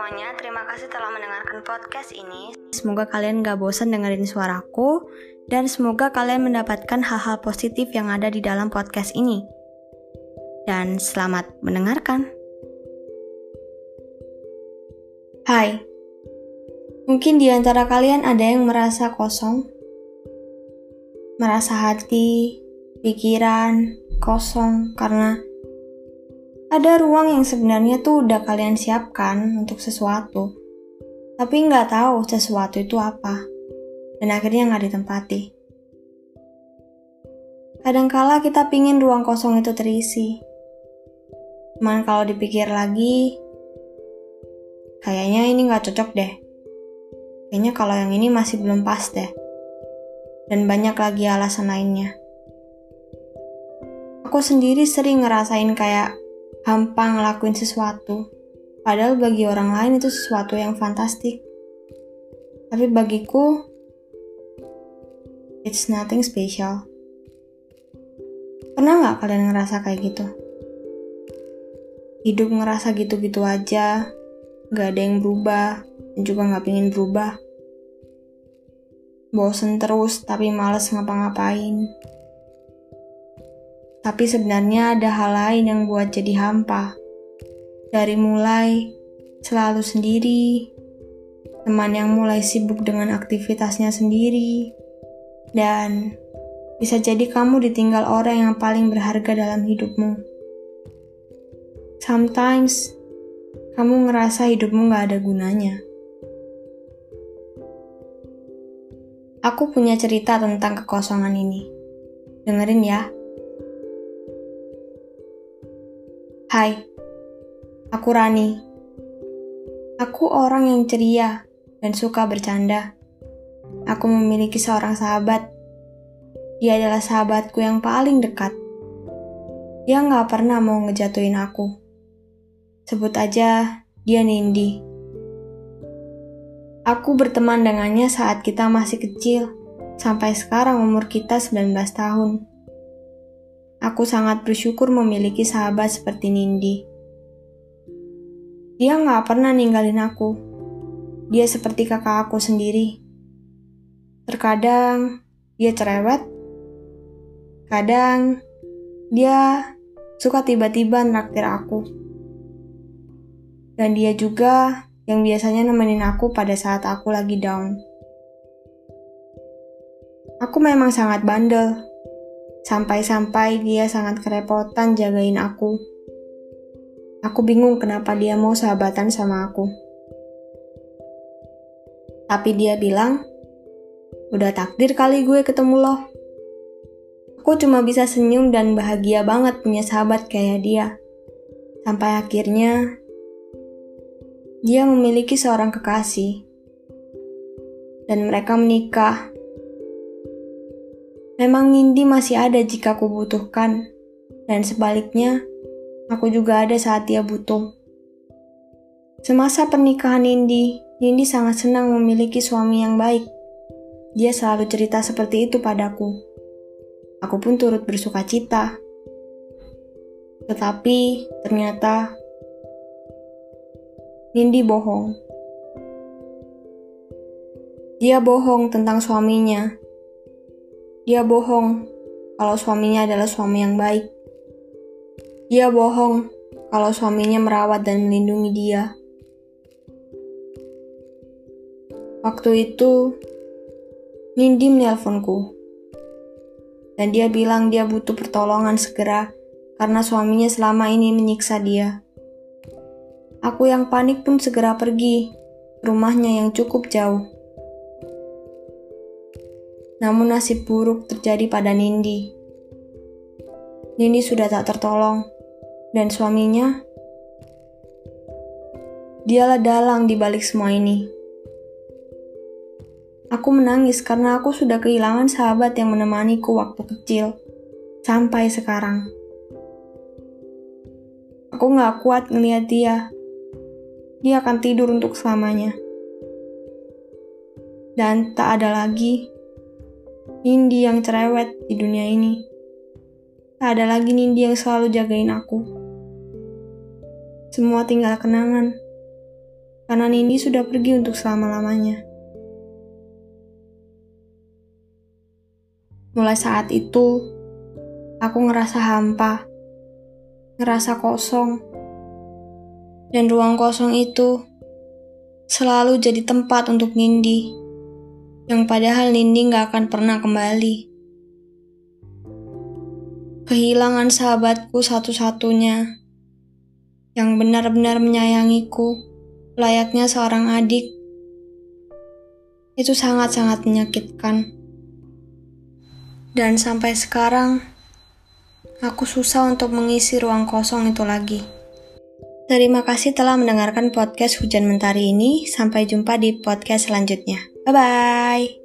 semuanya, terima kasih telah mendengarkan podcast ini. Semoga kalian gak bosan dengerin suaraku, dan semoga kalian mendapatkan hal-hal positif yang ada di dalam podcast ini. Dan selamat mendengarkan. Hai, mungkin di antara kalian ada yang merasa kosong, merasa hati, pikiran kosong karena ada ruang yang sebenarnya tuh udah kalian siapkan untuk sesuatu, tapi nggak tahu sesuatu itu apa, dan akhirnya nggak ditempati. Kadangkala kita pingin ruang kosong itu terisi. Cuman kalau dipikir lagi, kayaknya ini nggak cocok deh. Kayaknya kalau yang ini masih belum pas deh. Dan banyak lagi alasan lainnya. Aku sendiri sering ngerasain kayak hampa ngelakuin sesuatu. Padahal bagi orang lain itu sesuatu yang fantastik. Tapi bagiku, it's nothing special. Pernah nggak kalian ngerasa kayak gitu? Hidup ngerasa gitu-gitu aja, nggak ada yang berubah, dan juga nggak pingin berubah. Bosen terus tapi males ngapa-ngapain. Tapi sebenarnya ada hal lain yang buat jadi hampa. Dari mulai selalu sendiri, teman yang mulai sibuk dengan aktivitasnya sendiri, dan bisa jadi kamu ditinggal orang yang paling berharga dalam hidupmu. Sometimes, kamu ngerasa hidupmu gak ada gunanya. Aku punya cerita tentang kekosongan ini. Dengerin ya. Hai, aku Rani. Aku orang yang ceria dan suka bercanda. Aku memiliki seorang sahabat. Dia adalah sahabatku yang paling dekat. Dia nggak pernah mau ngejatuhin aku. Sebut aja dia Nindi. Aku berteman dengannya saat kita masih kecil, sampai sekarang umur kita 19 tahun. Aku sangat bersyukur memiliki sahabat seperti Nindi. Dia nggak pernah ninggalin aku. Dia seperti kakak aku sendiri. Terkadang dia cerewet, kadang dia suka tiba-tiba naktir aku. Dan dia juga yang biasanya nemenin aku pada saat aku lagi down. Aku memang sangat bandel, Sampai-sampai dia sangat kerepotan jagain aku. Aku bingung kenapa dia mau sahabatan sama aku. Tapi dia bilang, udah takdir kali gue ketemu lo. Aku cuma bisa senyum dan bahagia banget punya sahabat kayak dia. Sampai akhirnya, dia memiliki seorang kekasih. Dan mereka menikah Memang Nindi masih ada jika aku butuhkan, dan sebaliknya, aku juga ada saat dia butuh. Semasa pernikahan Nindi, Nindi sangat senang memiliki suami yang baik. Dia selalu cerita seperti itu padaku. Aku pun turut bersuka cita. Tetapi ternyata Nindi bohong. Dia bohong tentang suaminya dia bohong kalau suaminya adalah suami yang baik. Dia bohong kalau suaminya merawat dan melindungi dia. Waktu itu, Nindi menelponku. Dan dia bilang dia butuh pertolongan segera karena suaminya selama ini menyiksa dia. Aku yang panik pun segera pergi rumahnya yang cukup jauh. Namun nasib buruk terjadi pada Nindi. Nindi sudah tak tertolong, dan suaminya dialah dalang di balik semua ini. Aku menangis karena aku sudah kehilangan sahabat yang menemaniku waktu kecil, sampai sekarang. Aku gak kuat ngeliat dia. Dia akan tidur untuk selamanya. Dan tak ada lagi Nindi yang cerewet di dunia ini. Tak ada lagi Nindi yang selalu jagain aku. Semua tinggal kenangan. karena Nindi sudah pergi untuk selama-lamanya. Mulai saat itu, aku ngerasa hampa, ngerasa kosong, dan ruang kosong itu selalu jadi tempat untuk Nindi, yang padahal Nindi gak akan pernah kembali. Kehilangan sahabatku satu-satunya yang benar-benar menyayangiku layaknya seorang adik, itu sangat-sangat menyakitkan. Dan sampai sekarang, aku susah untuk mengisi ruang kosong itu lagi. Terima kasih telah mendengarkan podcast Hujan Mentari ini. Sampai jumpa di podcast selanjutnya. Bye bye.